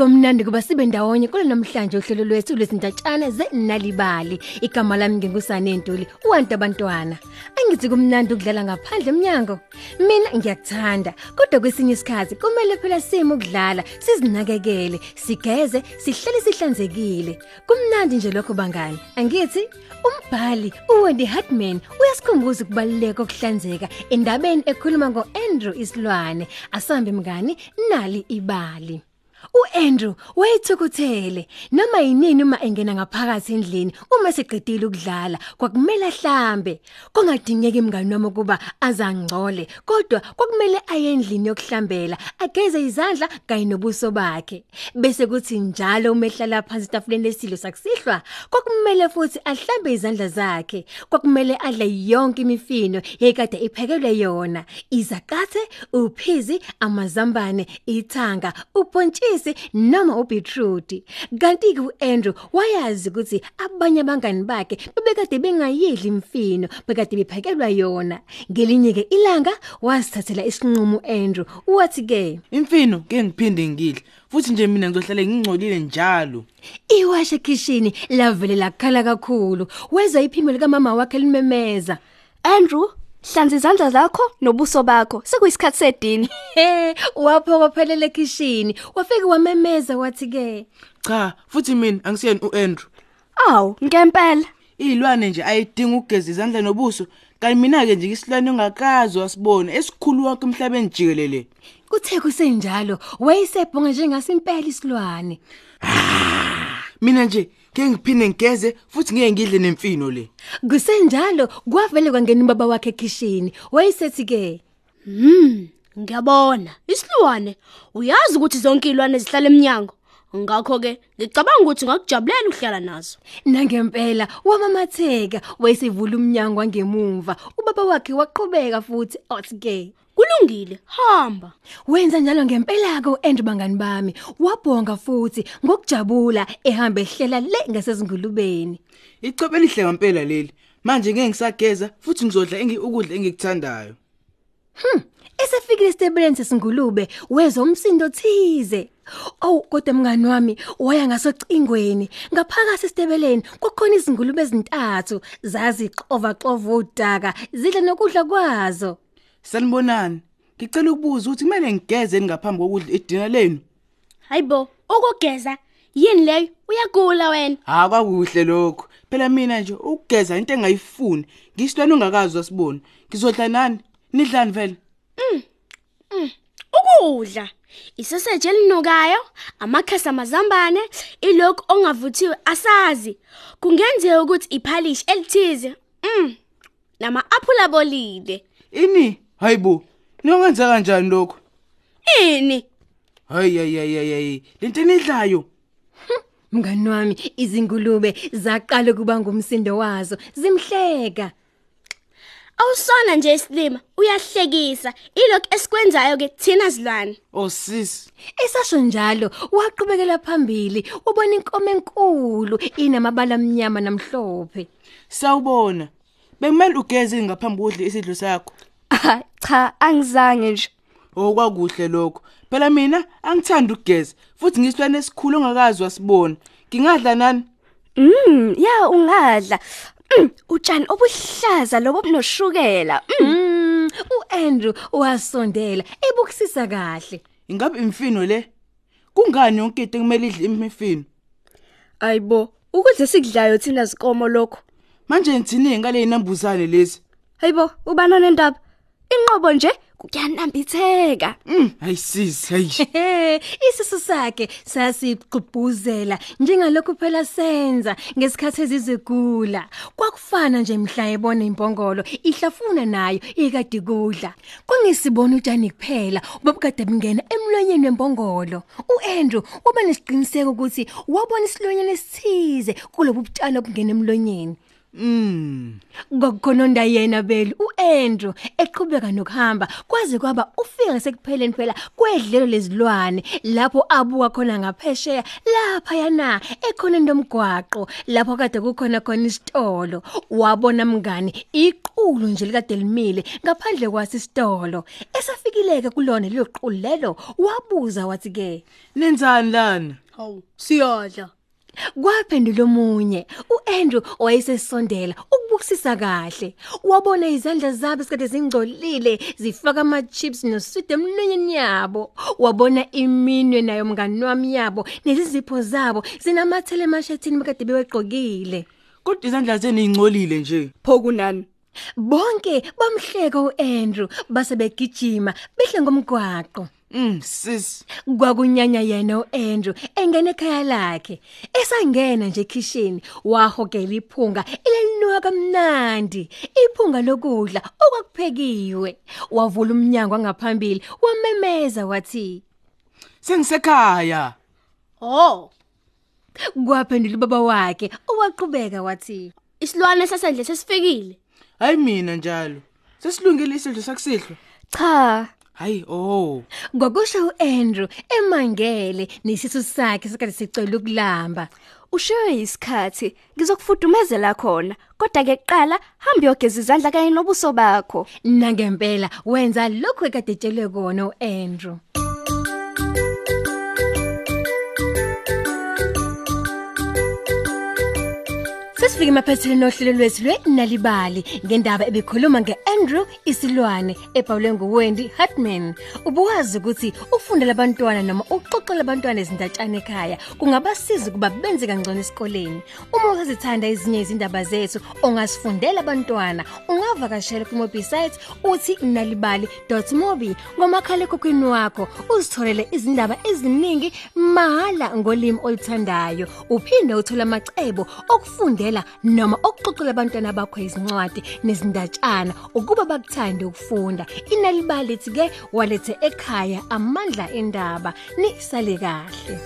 komnandi kuba sibe ndawonye kulo namhlanje uhlelo lwethu lwezindatshana zenalibali. Igama lami ngingusane Ntuli uwantu abantwana. Angithi kumnandi ukudlala ngaphandle eminyango mina ngiyakuthanda kodwa kwesinye isikhathi kumele phela simo ukudlala sizinakekele sigeze sihlale sihlanzekile. Kumnandi nje lokho bangani. Angithi umbhali uWendy Hartman uyasikhumbuza ukubaluleka kokuhlanzeka endabeni ekhuluma ngoAndrew Isilwane. Asambe mngani nali ibali. uAndrew wayethukuthele noma yinini uma engena ngaphakathi endlini uma seqedile ukudlala kwakumele ahlambe. Kungadingeki imngani noma kuba azangcole kodwa kwakumele aye endlini yokuhlambela ageze izandla kanye nobuso bakhe. Bese kuthi njalo uma ehlala phansi etafuleni lesidlo sakusihlwa kwakumele futhi ahlambe izandla zakhe. Kwakumele adle yonke imifino yekade iphekelwe yona. Izakathe uphizi amazambane ithanga ubhontshisi noma ubeetroot kanti ke uAndrew wayazi ukuthi abanye abangani bakhe bebekade bengayidli imfino bekade bephakelwa yona. Ngelinye ke ilanga wasithathela isinqumo uAndrew wathi ke Imfino ke ngiphinde ngidle futhi nje mina ngizohlala ngingcolile njalo. iwashe kitchen lavele lakhala kakhulu weza iphimbo lika mama wakhe limemeza Andrew hlanza izandla zakho nobuso bakho. Sekuyisikhathi sedini. He waphokophelele kitchen wafika wamemeza wathi ke Cha, futhi mina angisiyeni uAndrew. aw ngempela. Izilwane nje ayidinga ukugeza izandla nobuso, kanti mina ke nje isilwane ongakazi wasibona esikhulu wonke emhlabeni jikelele. kuthe kusenjalo wayesebhonga njengasimpela isilwane. Mina nje ke ngiphinde ngigeze futhi ngeke ngidle nemfino le. kusenjalo kwavele kwangena ubaba wakhe kitchen wayesethi ke Hmm, ngiyabona. Isilwane, uyazi ukuthi zonke ilwane zihlala eminyango. Ngakho ke ngicabanga ukuthi ngakujabulela ukuhlala nazo. Nangempela wamamatheka wayesivula umnyango wangemuva ubaba wakhe waqhubeka futhi athi ke Kulungile, hamba. wenza njalo ngempela ke uAndrew bangani bami wabhonga futhi ngokujabula ehamba ehlela le ngasezingulubeni Icobe lihle ngempela leli. Manje ngeke ngisageza futhi ngizodla engi ukudla engikuthandayo. Esefikile esitebeleni sesingulube wezwa umsindo thize. Oh kodwa mngani wami waya ngasocingweni ngaphakathi esitebeleni kukhona izingulube ezintathu zazixova xova udaka zidla nokudla kwazo. Sanibonani. Ngicela ukubuza ukuthi kumele ngigeze ngaphambi kokudla idina lenu. Hayibo, ukugeza yini leyo? Uyagula wena. Ha kwakuhle lokho. Phela mina nje ukugeza into engayifuni. Ngisilwane ongakazi wasibona. Ngizodla nani? Nidlani vele? Ukudla. Isoseje elinukayo, amakhasi amazambane, ilokhu ongavuthiwe asazi. Kungenzeka ukuthi iphalish elithize. Mm. Nama aphula bolile. Ini? Hayibo. Niyokwenza kanjani lokho? Ini? Hayi hayi hayi hayi. Lento enidlayo. Mngani wami izingulube zaqala kuba ngumsindo wazo zimhleka. Awusona nje isilima, uyahlekisa. Ilokhu esikwenzayo ke thina zilwane. Oh sis. Esasho njalo waqhubekela phambili ubona inkomo enkulu inamabala amnyama namhlophe. Sawubona. Bekumele ugeze ngaphambi kokudla isidlo sakho. Ah, cha angizange nje Oh kwakuhle lokho. Phela mina angithanda ukugeza futhi ngisilwane esikhulu ongakazi wasibona. Ngingadla nani? Mm, ya ungadla. Mm, utshani obuhlaza lobo bunoshukela. Mm. Mm, uAndrew wasondela ebukisisa kahle. Ingabe imfino le? Kungani yonke into kumele idle imifino? Ayibo, ukudla sikudlayo thina zikomo lokho. Manje ngithini ngale inambuzane lezi? Hayibo, ubana nendaba. Inqobo nje kuyanambitheka. Mm, ayisisi, hayi. He, isisu sakhe sasiqhubuzela njengalokhu phela senza ngesikhathi ezizegula. Kwakufana nje mhla ebona impongolo ihlafuna nayo ikade kudla. Kungisibona utshani kuphela ubabukade bingena emlonyeni wempongolo. uAndrew uba nesiqiniseko ukuthi wabona isilonyane esithize kulobu butshalo obungena emlonyeni. Mm. Ngokukhononda yena beli uAndrew eqhubeka nokuhamba kwaze kwaba ufika ngasekupheleni phela kwedlelo lezilwane lapho abuka khona ngaphesheya lapha yana ekhona ndomgwaqo lapho kade kukhona khona isitolo wabona mngani iqulu nje likade limile ngaphandle kwasi isitolo esafikileke kulona lelo qulu lelo wabuza wathi ke Nenzani lana? Hawu, siyadla. Kwaphendula omunye uAndrew wayesesondela ukubukisisa kahle wabona izandla zabo sikade zingcolile zifaka ama chips noswidi emlonyeni yabo wabona iminwe nayo mngani wami yabo nezizipho zabo zinamathele emashethini bekade beweqokile Kodwa izandla zenu ingcolile nje. Pho kunani? bonke bamhleka uAndrew base begijima behle ngomgwaqo Mm, sis. kwakunyanya yena uAndrew engena ekhaya lakhe esangena nje kitchen wahogela iphunga elalinuka kamnandi iphunga lokudla okwakuphekiwe wavula umnyango ngaphambili wamemeza wathi Sengisekhaya. Oh, kwaphendula ubaba wakhe owaqhubeka wathi isilwane sasendle sesifikile. Hayi mina njalo. Sesilungile isidlo sakusihlwa. Cha, Hayi, oh. ngokusho uAndrew emangele nesisu sakhe sikade sicela ukulamba ushiwe isikhathi ngizokufudumezela khona. Kodwa ke kuqala hamba yogeza izandla kanye nobuso bakho. nangempela wenza lokho ekade tshelwe kona uAndrew Sesifike maphetheleni ohlelo lwethu lwenalibali ngendaba ebekhuluma ngeAndrew Isilwane ebhalwe nguWendy Hartman. Ubuwazi ukuthi ufundela abantwana noma uxoxela abantwana izindatshana ekhaya kungabasiza kuba benze kangcono esikoleni. Uma usazithanda ezinye izindaba zethu ongasifundela abantwana ungavakashela kuwebsite uthi nalibali.mobi ngomakhala ekhukhwini wakho uzitholele izindaba eziningi mahala ngolimi oluthandayo uphinde uthola amacebo okufundela noma okuxoxela abantwana bakho izincwadi nezindatshana ukuba bakuthande ukufunda inalibali lithi ke walethe ekhaya amandla endaba nisale kahle.